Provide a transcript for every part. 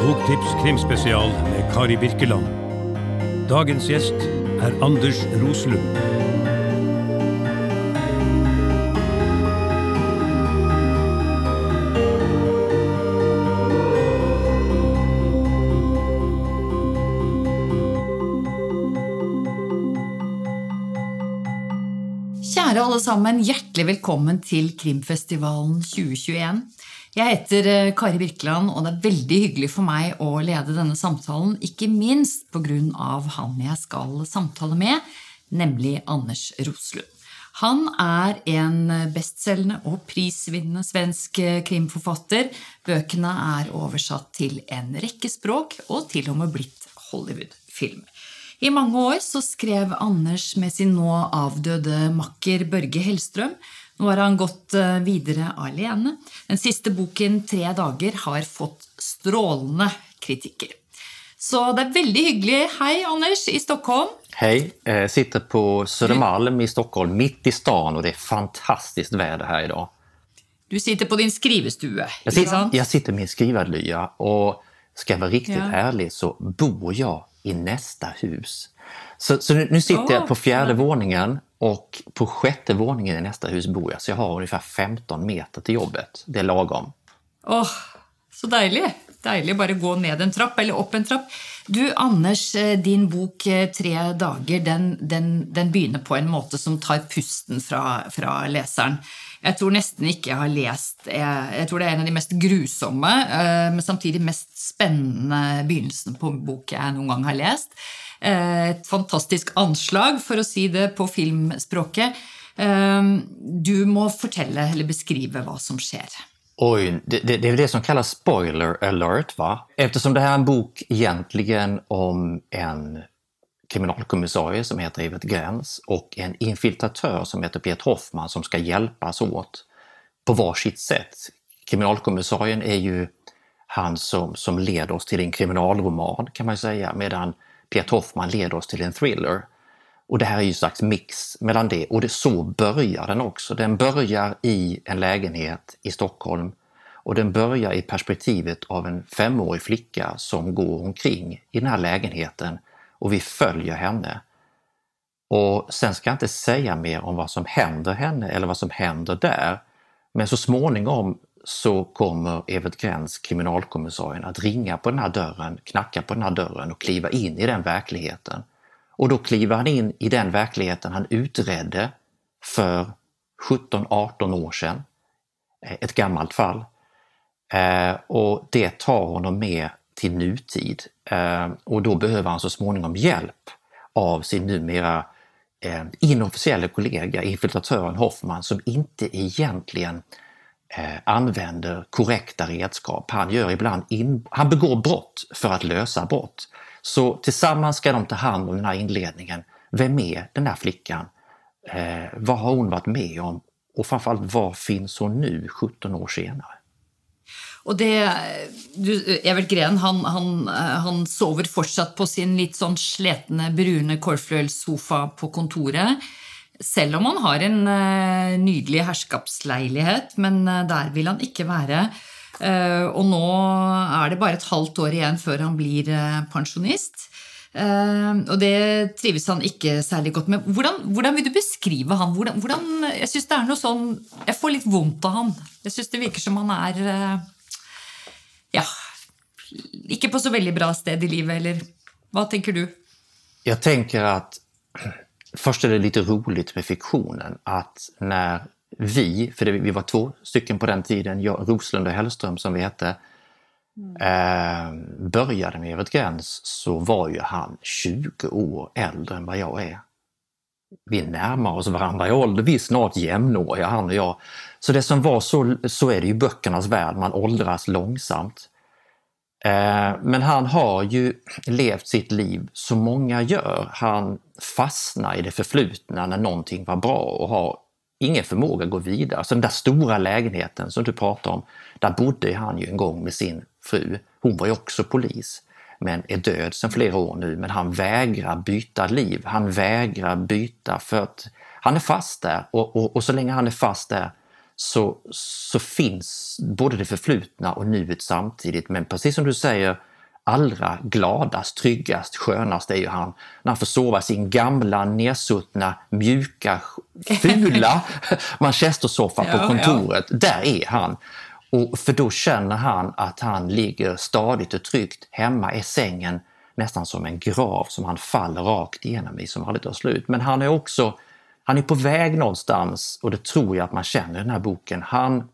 Boktips krimspesial med Kari Birkeland. Dagens gjest er Anders Roslund. Alle sammen, hjertelig velkommen til Krimfestivalen 2021. Jeg heter eh, Kari Birkeland, og det er veldig hyggelig for meg å lede denne samtalen, ikke minst pga. han jeg skal samtale med, nemlig Anders Roslund. Han er en bestselgende og prisvinnende svensk eh, krimforfatter. Bøkene er oversatt til en rekke språk, og til og med blitt Hollywood-film. I mange år så skrev Anders med sin nå avdøde makker Børge Hellstrøm. Nå har han gått eh, videre alene. Den siste boken, Tre dager, har fått strålende kritikker. Så det er veldig hyggelig. Hei, Anders, i Stockholm. Hej, jag sitter på Södermalm i Stockholm, mitt i stan och det är fantastiskt väder här idag. Du sitter på din skrivestue, Jag sitter, jag sitter i min skrivarlya och ska jag vara riktigt Ja. ärlig så bor jag i nästa hus. Så, så nu, nu sitter jag Åh, på fjärde ja. våningen och på sjätte våningen i nästa hus bor jag. Så jag har ungefär 15 meter till jobbet. Det är lagom. Åh, så deilig. Deilig bare gå ned en trapp, eller opp en trapp. Du, Anders, eh, din bok eh, Tre dager, den, den, den begynner på en måte som tar pusten fra, fra leseren. Jeg tror nesten ikke jeg har lest Jeg, jeg tror det er en av de mest grusomme, men samtidig mest spennende begynnelsene på en bok jeg noen gang har lest. Et fantastisk anslag, for å si det på filmspråket. Du må fortelle eller beskrive hva som skjer. Oj, det, det, det är det som kallas spoiler alert va? Eftersom det här är en bok egentligen om en kriminalkommissarie som heter Evert Gräns och en infiltratör som heter Piet Hoffman som ska hjälpas åt på varsitt sätt. Kriminalkommissarien är ju han som, som leder oss till en kriminalroman kan man säga medan Piet Hoffman leder oss till en thriller. Och det här är ju en slags mix mellan det och det, så börjar den också. Den börjar i en lägenhet i Stockholm och den börjar i perspektivet av en femårig flicka som går omkring i den här lägenheten och vi följer henne. Och sen ska jag inte säga mer om vad som händer henne eller vad som händer där. Men så småningom så kommer Evert Gräns, kriminalkommissarien, att ringa på den här dörren, knacka på den här dörren och kliva in i den verkligheten. Och då kliver han in i den verkligheten han utredde för 17-18 år sedan. Eh, ett gammalt fall. Eh, och det tar honom med till nutid. Eh, och då behöver han så småningom hjälp av sin numera inofficiella kollega, infiltratören Hoffman, som inte egentligen använder korrekta redskap. Han, gör ibland in, han begår brott för att lösa brott. Så tillsammans ska de ta hand om den här inledningen. Vem är den där flickan? Eh, vad har hon varit med om? Och framförallt, var finns hon nu 17 år senare? Och det, du, Evert Gren han, han, eh, han sover fortsatt på sin litt sånn sletne, brune på kontoret. Selv om han har en eh, nydelig herskapsleilighet, men eh, der vil han ikke være. Eh, og nå er det bare et halvt år igjen før han blir eh, pensjonist. Eh, og det trives han ikke særlig godt med. Hvordan, hvordan vil du beskrive han? Hvordan, hvordan, jeg synes det er noe sånn, jeg får litt vondt av han. Jeg syns det virker som han er eh, ja, ikke på så veldig bra sted i livet, eller hva tenker du? Jag tänker att först är det lite roligt med fiktionen att när vi, för det, vi var två stycken på den tiden, jag, Roslund och Hellström som vi hette, eh, började med Evert Gräns så var ju han 20 år äldre än vad jag är. Vi närmar oss varandra i ålder, vi är snart jämnåriga han och jag. Så det som var så, så är det ju böckernas värld, man åldras långsamt. Eh, Men han har ju levt sitt liv som många gör. Han fastnar i det förflutna när någonting var bra och har ingen förmåga att gå vidare. Så den där stora lägenheten som du pratar om, där bodde han ju en gång med sin fru. Hon var ju också polis, men är död sedan flera år nu. Men han vägrar byta liv. Han vägrar byta för att han är fast där och, och, och så länge han är fast där så, så finns både det förflutna och nuet samtidigt. Men precis som du säger, allra gladast, tryggast, skönast är ju han när han får sova i sin gamla, nedsuttna, mjuka, fula manchestersoffa på kontoret. Ja. Där är han. Och för då känner han att han ligger stadigt och tryggt hemma i sängen, nästan som en grav som han faller rakt igenom i, som aldrig tar slut. Men han är också han är på väg någonstans och det tror jag att man känner i den här boken. Han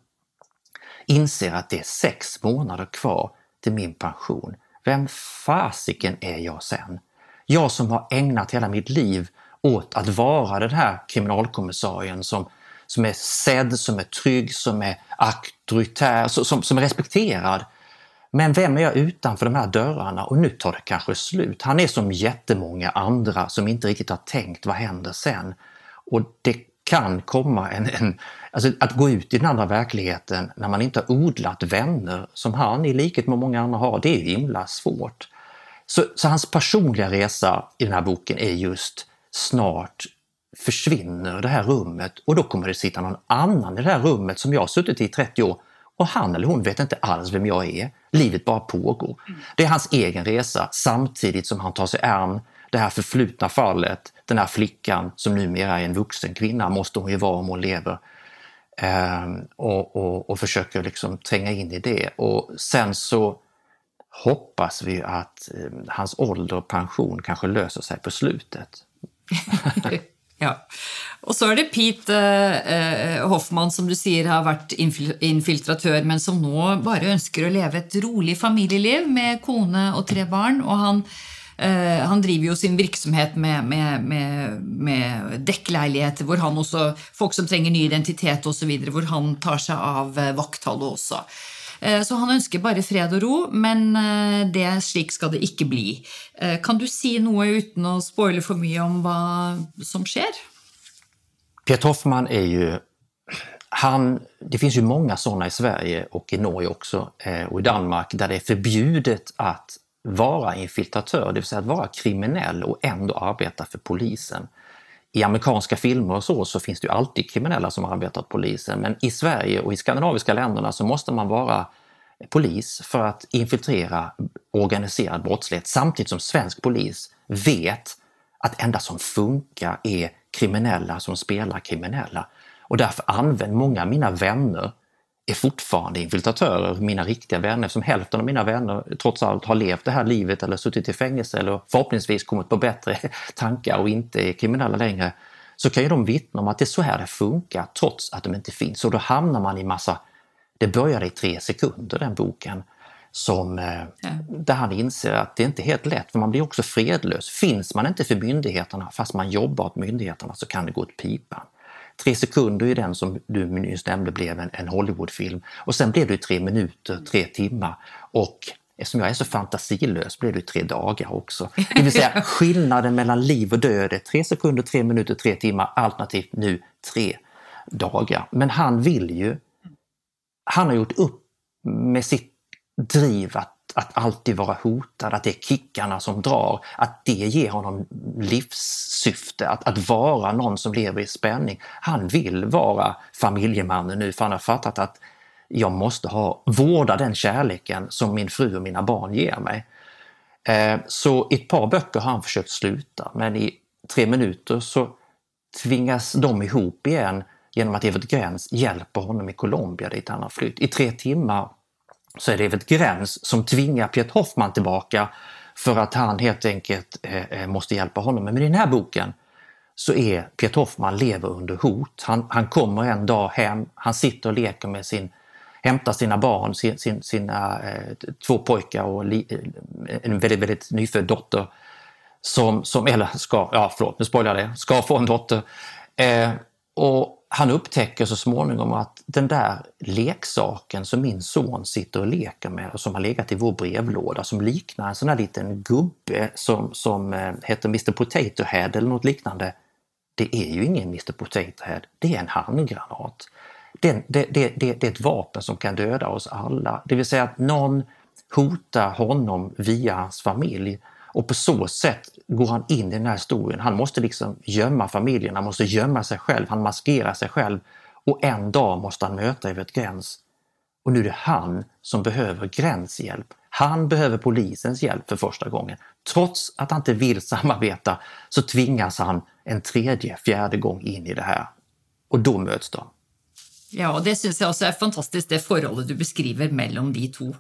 inser att det är sex månader kvar till min pension. Vem fasiken är jag sen? Jag som har ägnat hela mitt liv åt att vara den här kriminalkommissarien som, som är sedd, som är trygg, som är auktoritär, som, som är respekterad. Men vem är jag utanför de här dörrarna och nu tar det kanske slut. Han är som jättemånga andra som inte riktigt har tänkt vad händer sen. Och det kan komma en, en alltså att gå ut i den andra verkligheten när man inte har odlat vänner som han i likhet med många andra har, det är himla svårt. Så, så hans personliga resa i den här boken är just snart försvinner det här rummet och då kommer det sitta någon annan i det här rummet som jag har suttit i i 30 år och han eller hon vet inte alls vem jag är. Livet bara pågår. Det är hans egen resa samtidigt som han tar sig an det här förflutna fallet, den här flickan som numera är en vuxen kvinna, måste hon ju vara om hon lever. Ehm, och, och, och, försöker liksom tränga in i det. Och sen så hoppas vi att eh, hans ålder och pension kanske löser sig på slutet. ja. Och så är det Pete eh, eh Hoffman som du säger har varit infiltratör men som nu bara önskar att leva ett roligt familjeliv med kone och tre barn. Och han Uh, han driver ju sin virksomhet med, med, med, med dekkleiligheter, hvor han også Folk som trenger ny identitet osv., hvor han tar seg av eh, uh, vaktholdet også. Uh, eh, så han ønsker bare fred og ro, men det, slik skal det ikke bli. Kan du si noe uten å spoile for mye om hva som skjer? Piet Hoffman är ju han, det finns ju många sådana i Sverige och i Norge också och i Danmark där det är förbjudet att vara infiltratör, det vill säga att vara kriminell och ändå arbeta för polisen. I amerikanska filmer och så, så finns det ju alltid kriminella som arbetar åt polisen, men i Sverige och i skandinaviska länderna så måste man vara polis för att infiltrera organiserad brottslighet samtidigt som svensk polis vet att enda som funkar är kriminella som spelar kriminella. Och därför använder många av mina vänner är fortfarande infiltratörer, mina riktiga vänner, som hälften av mina vänner trots allt har levt det här livet eller suttit i fängelse eller förhoppningsvis kommit på bättre tankar och inte är kriminella längre, så kan ju de vittna om att det är så här det funkar trots att de inte finns. Och då hamnar man i massa, det började i tre sekunder den boken, som, eh, ja. där han inser att det inte är helt lätt, för man blir också fredlös. Finns man inte för myndigheterna fast man jobbar åt myndigheterna så kan det gå åt pipan. Tre sekunder är den som du nyss nämnde blev en, en Hollywoodfilm och sen blev det tre minuter, tre timmar och eftersom jag är så fantasilös blev det tre dagar också. Det vill säga skillnaden mellan liv och död är tre sekunder, tre minuter, tre timmar alternativt nu tre dagar. Men han vill ju, han har gjort upp med sitt driv att att alltid vara hotad, att det är kickarna som drar, att det ger honom livssyfte, att, att vara någon som lever i spänning. Han vill vara familjemannen nu för han har fattat att jag måste ha, vårda den kärleken som min fru och mina barn ger mig. Eh, så i ett par böcker har han försökt sluta men i tre minuter så tvingas de ihop igen genom att Evert Gräns hjälper honom i Colombia dit han har flytt. I tre timmar så är det Evert Gräns som tvingar Piet Hoffman tillbaka för att han helt enkelt eh, eh måste hjälpa honom. Men i den här boken så är Piet Hoffman lever under hot. Han, han kommer en dag hem, han sitter och leker med sin, hämtar sina barn, sin, sin, sina eh, två pojkar och li, eh, en väldigt, väldigt nyfödd dotter. Som, som, eller ska, ja förlåt, nu spoilar jag det, ska få en dotter. Eh, och han upptäcker så småningom att den där leksaken som min son sitter och leker med och som har legat i vår brevlåda som liknar en sån här liten gubbe som, som eh, heter Mr Potato Head eller något liknande. Det är ju ingen Mr Potato Head, det är en handgranat. Det, det, det, det, är ett vapen som kan döda oss alla. Det vill säga att någon hotar honom via hans familj och på så sätt går han in i den här historien. Han måste liksom gömma familjen, han måste gömma sig själv, han maskerar sig själv och en dag måste han möta över ett Gräns. Och nu är det han som behöver gränshjälp. Han behöver polisens hjälp för första gången. Trots att han inte vill samarbeta så tvingas han en tredje, fjärde gång in i det här. Och då möts de. Ja, det syns jag också är fantastiskt, det förhållandet du beskriver mellan de två.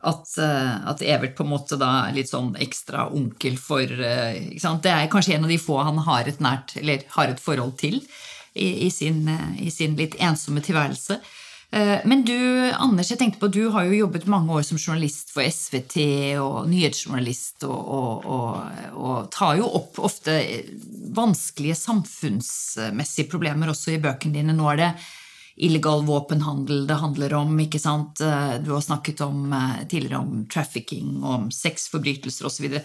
At, eh, at Evert på en måte da er litt sånn ekstra onkel for eh, ikke sant? Det er kanskje en av de få han har et nært, eller har et forhold til i, i, sin, eh, i sin litt ensomme tilværelse. Men du, Anders, jeg tenkte på, du har jo jobbet mange år som journalist for SVT og nyhetsjournalist, og, og, og, og tar jo opp ofte vanskelige samfunnsmessige problemer også i bøkene dine. Nå er det illegal vapenhandel, det handler om. ikke sant? Eh, du har snakket om, eh, tidligere om trafficking, om sexforbrytelser osv.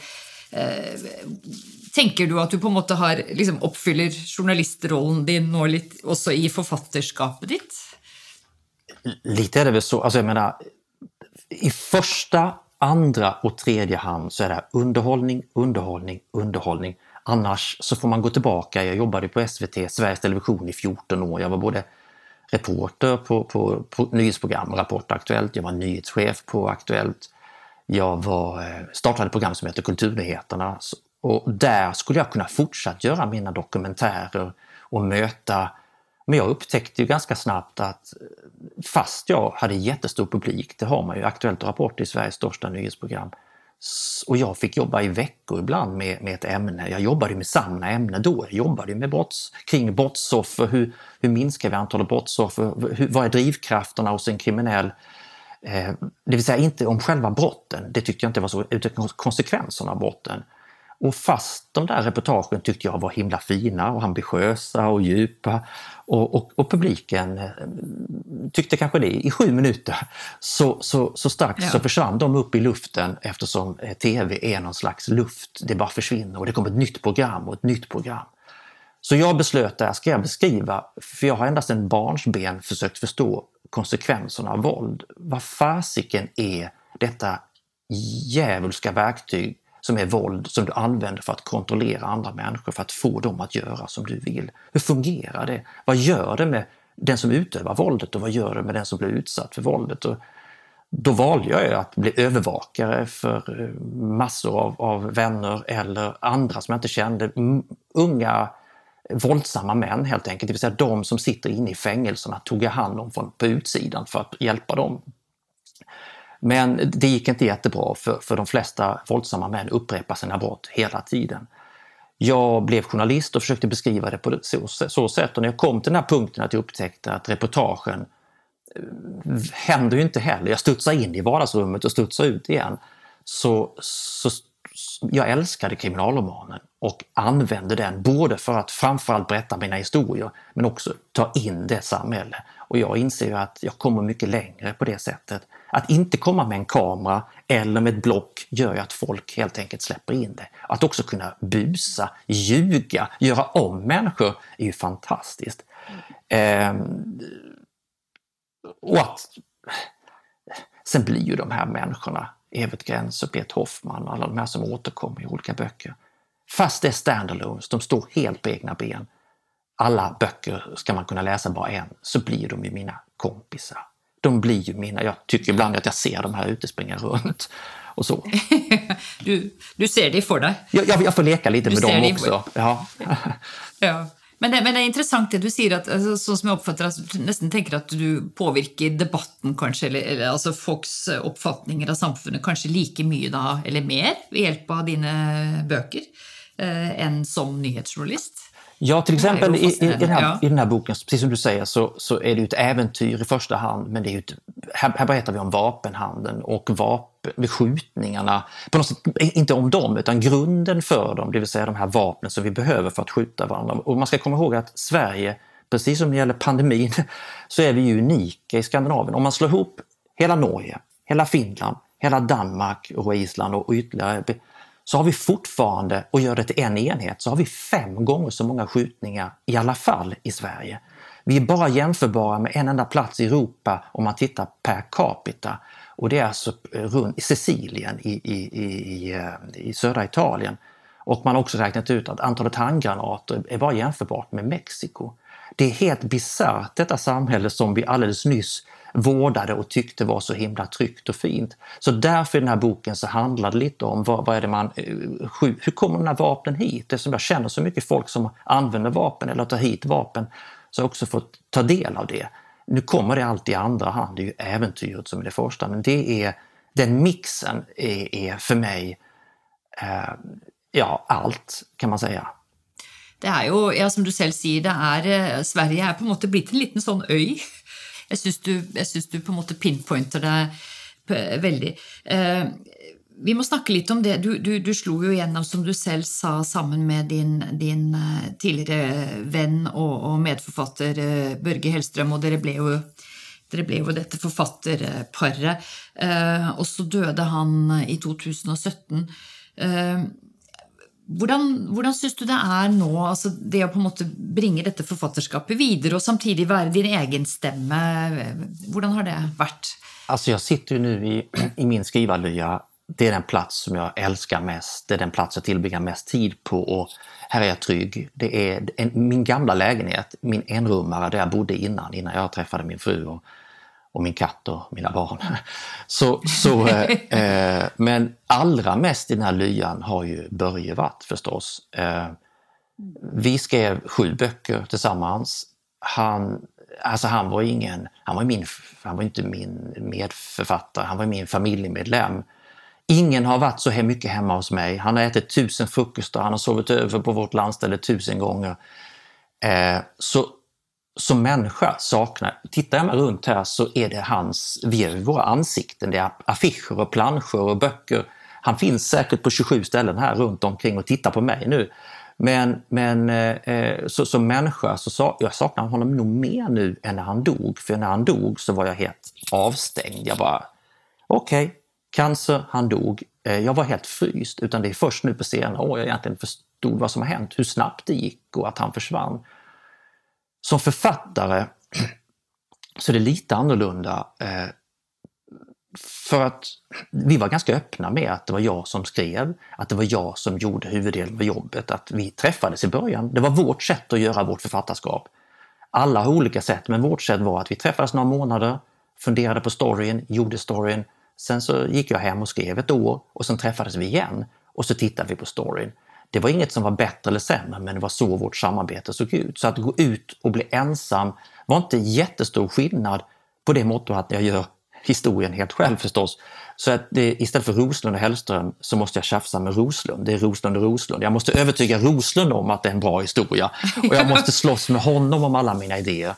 Eh, Tenker du at du på en måte har, liksom, oppfyller journalistrollen din nå litt også i forfatterskapet ditt? Lite är det väl så. Alltså jag menar, I första, andra och tredje hand så är det underhållning, underhållning, underhållning. Annars så får man gå tillbaka. Jag jobbade på SVT, Sveriges Television i 14 år. Jag var både reporter på, på, på nyhetsprogram, Rapport Aktuellt. Jag var nyhetschef på Aktuellt. Jag var, eh, startade ett program som heter Kulturnyheterna och där skulle jag kunna fortsätta göra mina dokumentärer och möta men jag upptäckte ju ganska snabbt att eh, fast jag hade jättestor publik, det har man ju, Aktuellt och Rapport i Sveriges största nyhetsprogram, och jag fick jobba i veckor ibland med, med ett ämne. Jag jobbade med samma ämne då. Jag jobbade med brotts, kring brottsoffer. Hur, hur minskar vi antalet brottsoffer? Hur, vad är drivkrafterna hos en kriminell? Eh, det vill säga inte om själva brotten, det tyckte jag inte var så, utan konsekvenserna av brotten. Och fast de där reportagen tyckte jag var himla fina och ambitiösa och djupa och, och, och publiken eh, tyckte kanske det i sju minuter, så, så, så strax ja. så försvann de upp i luften eftersom eh, tv är någon slags luft, det bara försvinner och det kommer ett nytt program och ett nytt program. Så jag beslöt där, ska jag beskriva, för jag har endast en barnsben försökt förstå konsekvenserna av våld. Vad fasiken är detta djävulska verktyg som är våld som du använder för att kontrollera andra människor, för att få dem att göra som du vill. Hur fungerar det? Vad gör det med den som utövar våldet och vad gör det med den som blir utsatt för våldet? Och då valde jag att bli övervakare för eh, massor av, av vänner eller andra som jag inte kände. Unga våldsamma män helt enkelt, det vill säga de som sitter inne i fängelserna tog jag hand om från, på utsidan för att hjälpa dem men det gick inte jättebra för, för de flesta våldsamma män upprepar sina brott hela tiden. Jag blev journalist och försökte beskriva det på så, så sätt och när jag kom till den här punkten att jag upptäckte att reportagen eh, händer ju inte heller. Jag studsar in i vardagsrummet och studsar ut igen. Så, så jag älskade kriminalromanen och använde den både för att framförallt berätta mina historier men också ta in det samhälle. Och jag inser ju att jag kommer mycket längre på det sättet att inte komma med en kamera eller med ett block gör ju att folk helt enkelt släpper in det. Att också kunna busa, ljuga, göra om människor är ju fantastiskt. Eh, och att Sen blir ju de här människorna, Evert Gräns och Berit Hoffman och alla de här som återkommer i olika böcker. Fast det är standalones, de står helt på egna ben. Alla böcker ska man kunna läsa bara en, så blir de ju mina kompisar de blir ju mina, jag tycker ibland att jag ser de här ute springa runt och så. du, du ser det för dig? Jag, jag, jag får leka lite du med dem också. Ja. ja. Men det, men det, är intressant det du säger, att, alltså, så som jag uppfattar att du nästan tänker att du påverkar debatten kanske, eller, eller alltså folks eh, uppfattningar av samhället kanske lika mycket då, eller mer med hjälp av dina böcker eh, än som nyhetsjournalist. Ja, till exempel i, i, den här, ja. i den här boken, precis som du säger, så, så är det ett äventyr i första hand, men det är ett, här, här berättar vi om vapenhandeln och vapen, skjutningarna. På något sätt, inte om dem, utan grunden för dem, det vill säga de här vapnen som vi behöver för att skjuta varandra. Och man ska komma ihåg att Sverige, precis som när det gäller pandemin, så är vi ju unika i Skandinavien. Om man slår ihop hela Norge, hela Finland, hela Danmark och Island och ytterligare så har vi fortfarande, och gör det till en enhet, så har vi fem gånger så många skjutningar i alla fall i Sverige. Vi är bara jämförbara med en enda plats i Europa om man tittar per capita och det är alltså eh, runt Sicilien i, i, i, eh, i södra Italien. Och man har också räknat ut att antalet handgranater är bara jämförbart med Mexiko. Det är helt bisarrt detta samhälle som vi alldeles nyss vårdade och tyckte var så himla tryggt och fint. Så därför i den här boken så handlar det lite om vad, vad är det man, eh, hur kommer de här vapnen hit? Eftersom jag känner så mycket folk som använder vapen eller tar hit vapen så har jag också fått ta del av det. Nu kommer det alltid i andra hand, det är ju äventyret som är det första, men det är den mixen är, är för mig eh, ja, allt kan man säga. Det är ju, ja, som du själv säger, det är, eh, Sverige är på en sätt blivit en liten sån øy. Jeg syns du, du, på en måte pinpointer det eh, veldig. Eh, vi må snakke litt om det. Du, du, du, slo jo gjennom, som du selv sa, sammen med din, din eh, tidligere venn og, og, medforfatter eh, Børge Hellstrøm, og dere ble jo, dere ble jo dette forfatterparet. Eh, og så døde han i 2017. Eh, hvordan, hvordan syns du det er nå, altså det å på en måte bringe dette forfatterskapet videre og samtidig være din egen stemme? Hvordan har det vært? Alltså jag sitter ju nu i, i min skrivarlya. Det är den plats som jag älskar mest. Det är den plats jag tillbringar mest tid på och här är jag trygg. Det är en, min gamla lägenhet, min enrummare där jag bodde innan, innan jag träffade min fru. Och och min katt och mina barn. Så, så, eh, eh, men allra mest i den här lyan har ju Börje varit förstås. Eh, vi skrev sju böcker tillsammans. Han, alltså han var ingen, han var, min, han var inte min medförfattare, han var min familjemedlem. Ingen har varit så här mycket hemma hos mig. Han har ätit tusen frukostar, han har sovit över på vårt landställe tusen gånger. Eh, så som människa saknar, tittar jag mig runt här så är det hans, vi är våra ansikten, det är affischer och planscher och böcker. Han finns säkert på 27 ställen här runt omkring och tittar på mig nu. Men, men eh, eh, så, som människa så sa, jag saknar honom nog mer nu än när han dog. För när han dog så var jag helt avstängd. Jag bara, okej, okay, cancer, han dog. Eh, jag var helt fryst. Utan det är först nu på senare år jag egentligen förstod vad som har hänt, hur snabbt det gick och att han försvann. Som författare så är det lite annorlunda. Eh, för att vi var ganska öppna med att det var jag som skrev, att det var jag som gjorde huvuddelen av jobbet, att vi träffades i början. Det var vårt sätt att göra vårt författarskap. Alla har olika sätt, men vårt sätt var att vi träffades några månader, funderade på storyn, gjorde storyn. Sen så gick jag hem och skrev ett år och sen träffades vi igen och så tittade vi på storyn. Det var inget som var bättre eller sämre, men det var så vårt samarbete såg ut. Så att gå ut och bli ensam var inte jättestor skillnad på det måttet att jag gör historien helt själv förstås. Så att det, istället för Roslund och Hellström så måste jag tjafsa med Roslund. Det är Roslund och Roslund. Jag måste övertyga Roslund om att det är en bra historia och jag måste slåss med honom om alla mina idéer.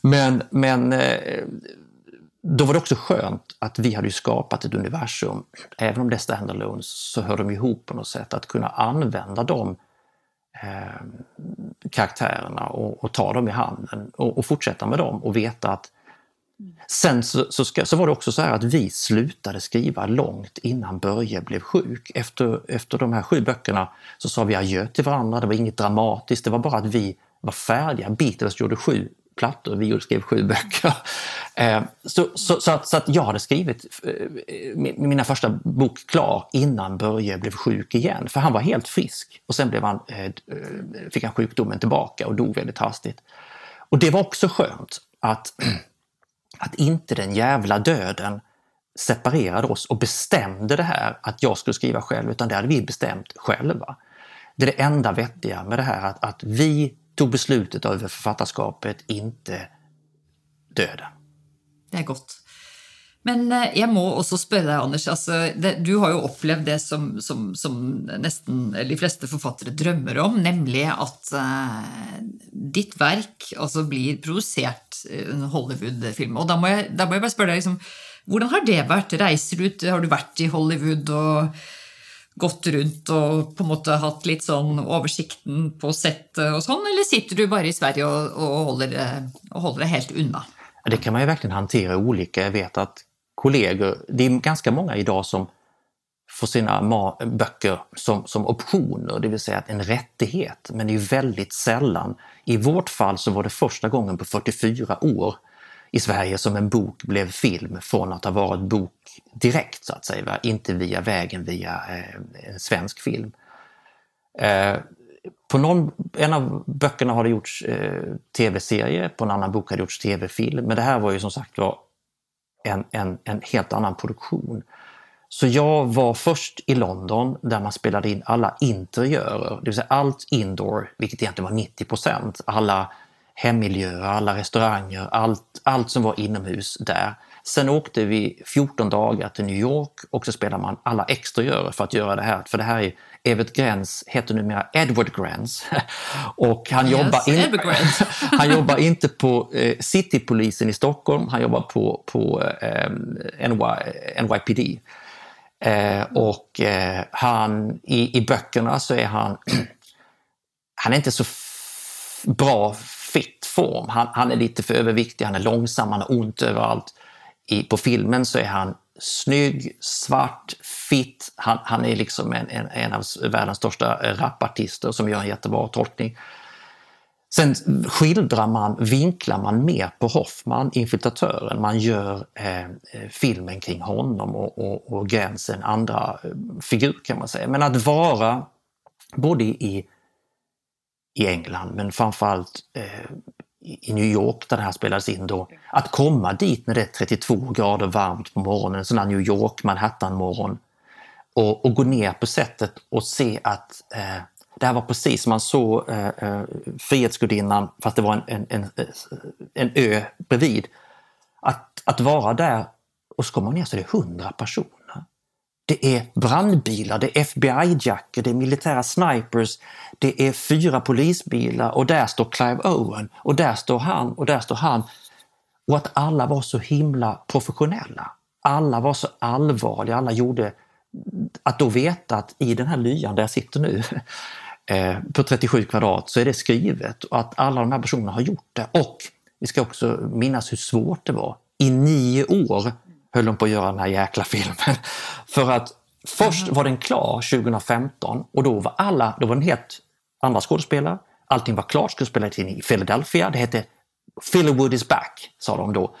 Men, men eh, då var det också skönt att vi hade skapat ett universum. Även om det är standalones så hör de ihop på något sätt. Att kunna använda de eh, karaktärerna och, och, ta dem i handen och, och, fortsätta med dem och veta att Sen så, så, ska, så, var det också så här att vi slutade skriva långt innan Börje blev sjuk. Efter, efter de här sju böckerna så sa vi adjö till varandra, det var inget dramatiskt, det var bara att vi var färdiga. Beatles gjorde sju plattor, vi skrev sju böcker. Eh, så, så, så, att, så, att, jag hade skrivit eh, mina första bok klar innan Börje blev sjuk igen. För han var helt frisk och sen blev han, eh, eh fick han sjukdomen tillbaka och dog väldigt hastigt. Och det var också skönt att, att inte den jävla döden separerade oss och bestämde det här att jag skulle skriva själv, utan det hade vi bestämt själva. Det är det enda vettiga med det här att, att vi tog beslutet över författarskapet, inte döden. Det är gott. Men eh, jag må också spørre Anders. Altså, det, du har ju upplevt det som, som, som nästan de flesta författare drömmer om, nämligen att uh, ditt verk altså, blir producerat eh, en Hollywood-film. Og da må da må jeg bare spørre deg, liksom, hvordan har det varit? Reiser du ut, har du varit i Hollywood og gått runt och på en måte hatt litt sånn oversikten på settet och sånn, eller sitter du bara i Sverige och håller holder, og det helt undan? Det kan man ju verkligen hantera olika. Jag vet att kollegor, det är ganska många idag som får sina böcker som, som optioner, det vill säga en rättighet, men det är väldigt sällan. I vårt fall så var det första gången på 44 år i Sverige som en bok blev film från att ha varit bok direkt så att säga, inte via vägen via eh, en svensk film. Eh, på någon, en av böckerna har det gjorts eh, tv-serie, på en annan bok har det gjorts tv-film. Men det här var ju som sagt var en, en, en helt annan produktion. Så jag var först i London där man spelade in alla interiörer, det vill säga allt indoor, vilket egentligen var 90 procent. Alla hemmiljöer, alla restauranger, allt, allt som var inomhus där. Sen åkte vi 14 dagar till New York och så spelade man alla exteriörer för att göra det här. För det här är Evert Gräns heter numera Edward Gräns. och han, yes, jobbar in, han jobbar inte på eh, Citypolisen i Stockholm, han jobbar på, på eh, NY, NYPD. Eh, och eh, han, i, i böckerna så är han, han är inte så bra fit form. Han, han, är lite för överviktig, han är långsam, han har ont överallt. I, på filmen så är han snygg, svart, fit. Han, han är liksom en, en, en, av världens största rapartister som gör en jättebra tolkning. Sen skildrar man, vinklar man mer på Hoffman, infiltratören. Man gör eh, eh filmen kring honom och, och, och gränsen andra eh, figur kan man säga. Men att vara både i, i England men framförallt eh, i New York där det här spelades in då, att komma dit när det är 32 grader varmt på morgonen, en sån här New York Manhattan-morgon och, och, gå ner på sättet och se att eh, det här var precis som man såg eh, eh, Frihetsgudinnan fast det var en, en, en, en ö bredvid. Att, att vara där och så kommer man ner så är det 100 personer. Det är brandbilar, det är FBI-jackor, det är militära snipers, det är fyra polisbilar och där står Clive Owen och där står han och där står han. Och att alla var så himla professionella. Alla var så allvarliga, alla gjorde att då veta att i den här lyan där jag sitter nu eh, på 37 kvadrat så är det skrivet och att alla de här personerna har gjort det. Och vi ska också minnas hur svårt det var. I nio år höll de på att göra den här jäkla filmen. För att först var den klar 2015 och då var alla, då var den helt andra skådespelare. Allting var klart, skulle spelas in i Philadelphia. Det hette Phillywood is back, sa de då.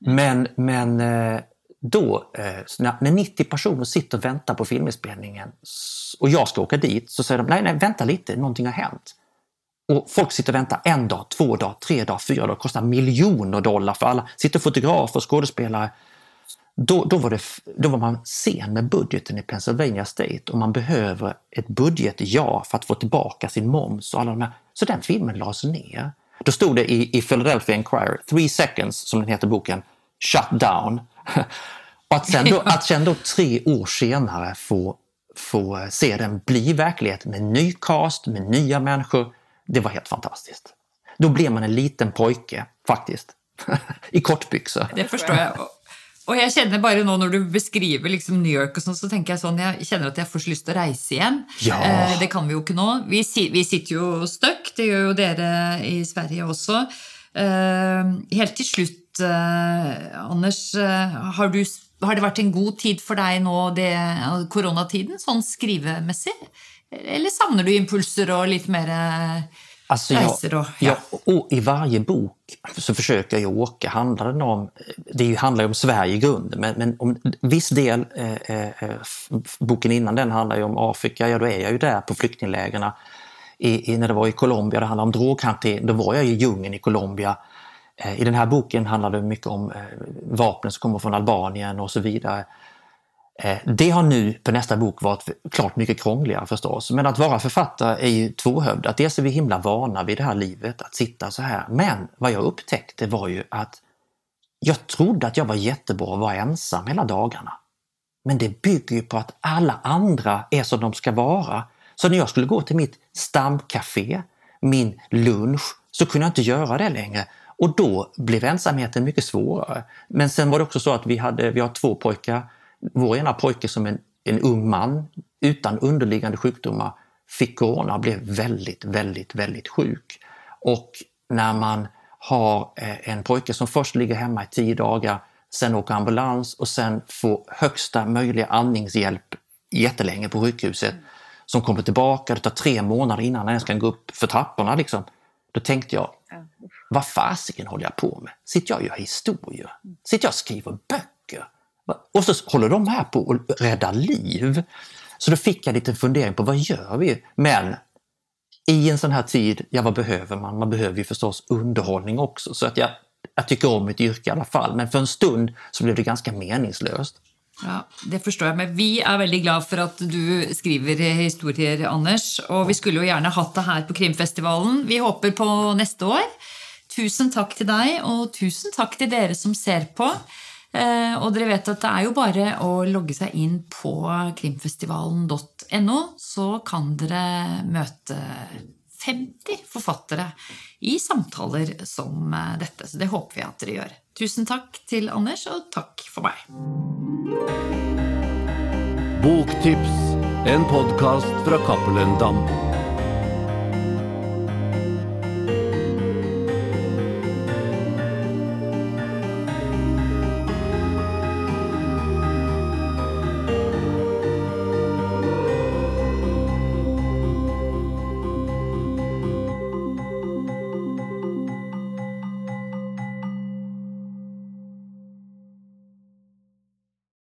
Men, men eh, då, eh, när 90 personer sitter och väntar på filminspelningen och jag ska åka dit så säger de nej, nej, vänta lite, någonting har hänt. Och folk sitter och väntar en dag, två dagar, tre dagar, fyra dagar. Det kostar miljoner dollar för alla. Sitter fotografer skådespelare då, då, var det, då var man sen med budgeten i Pennsylvania State och man behöver ett budget-ja för att få tillbaka sin moms och alla de här. Så den filmen lades ner. Då stod det i, i Philadelphia Inquirer, Three seconds som den heter boken, shut down. och att sen, då, att sen då tre år senare få, få se den bli verklighet med ny cast, med nya människor, det var helt fantastiskt. Då blev man en liten pojke faktiskt, i kortbyxor. Det förstår jag. Og jeg kjenner bare nå Når du beskriver liksom New York, og sånn, så tenker jeg sånn, jeg kjenner at jeg får så lyst til å reise igjen. Ja. Eh, det kan vi jo ikke nå. Vi, vi sitter jo stuck, det gjør jo dere i Sverige også. Eh, helt til slutt, eh, Anders, eh, har, du, har, det vært en god tid for deg nå, det, koronatiden, sånn skrivemessig? Eller savner du impulser og litt mer eh, Alltså jag, då, ja. jag, I varje bok så försöker jag åka. Handlar det, om, det handlar ju om Sverige i grunden, men, men om viss del, eh, eh, boken innan den handlar ju om Afrika, ja då är jag ju där på flyktinglägren. I, i, när det var i Colombia, det handlar om droghantering, då var jag i djungeln i Colombia. Eh, I den här boken handlar det mycket om eh, vapen som kommer från Albanien och så vidare. Eh, det har nu på nästa bok varit klart mycket krångligare förstås. Men att vara författare är ju tvåhövdat. Dels är vi himla vana vid det här livet, att sitta så här. Men vad jag upptäckte var ju att jag trodde att jag var jättebra att vara ensam hela dagarna. Men det bygger ju på att alla andra är som de ska vara. Så när jag skulle gå till mitt stamcafé, min lunch, så kunde jag inte göra det längre. Och då blev ensamheten mycket svårare. Men sen var det också så att vi, hade, vi har två pojkar vår ena pojke som en, en ung man utan underliggande sjukdomar fick corona och blev väldigt, väldigt, väldigt sjuk. Och när man har eh, en pojke som först ligger hemma i tio dagar, sen åker ambulans och sen får högsta möjliga andningshjälp jättelänge på sjukhuset, som kommer tillbaka, det tar tre månader innan han ens kan gå upp för trapporna. Liksom. Då tänkte jag, vad fasiken håller jag på med? Sitter jag och gör historier? Sitter jag och skriver böcker? Och så håller de här på att rädda liv. Så då fick jag lite fundering på vad gör vi? Men i en sån här tid, ja vad behöver man? Man behöver ju förstås underhållning också. Så att jag, jag tycker om mitt yrke i alla fall, men för en stund så blev det ganska meningslöst. Ja, Det förstår jag, men vi är väldigt glada för att du skriver historier, Anders. Och vi skulle ju gärna haft det här på Krimfestivalen. Vi hoppas på nästa år. Tusen tack till dig och tusen tack till er som ser på. Eh, och vet at det är jo bara att logga seg in på krimfestivalen.no så kan ni møte 50 författare i samtal som eh, dette. detta. Så det hoppas vi att ni gör. Tusen tack till Anders och tack för mig. Boktips, en podkast fra Cappelen Dam.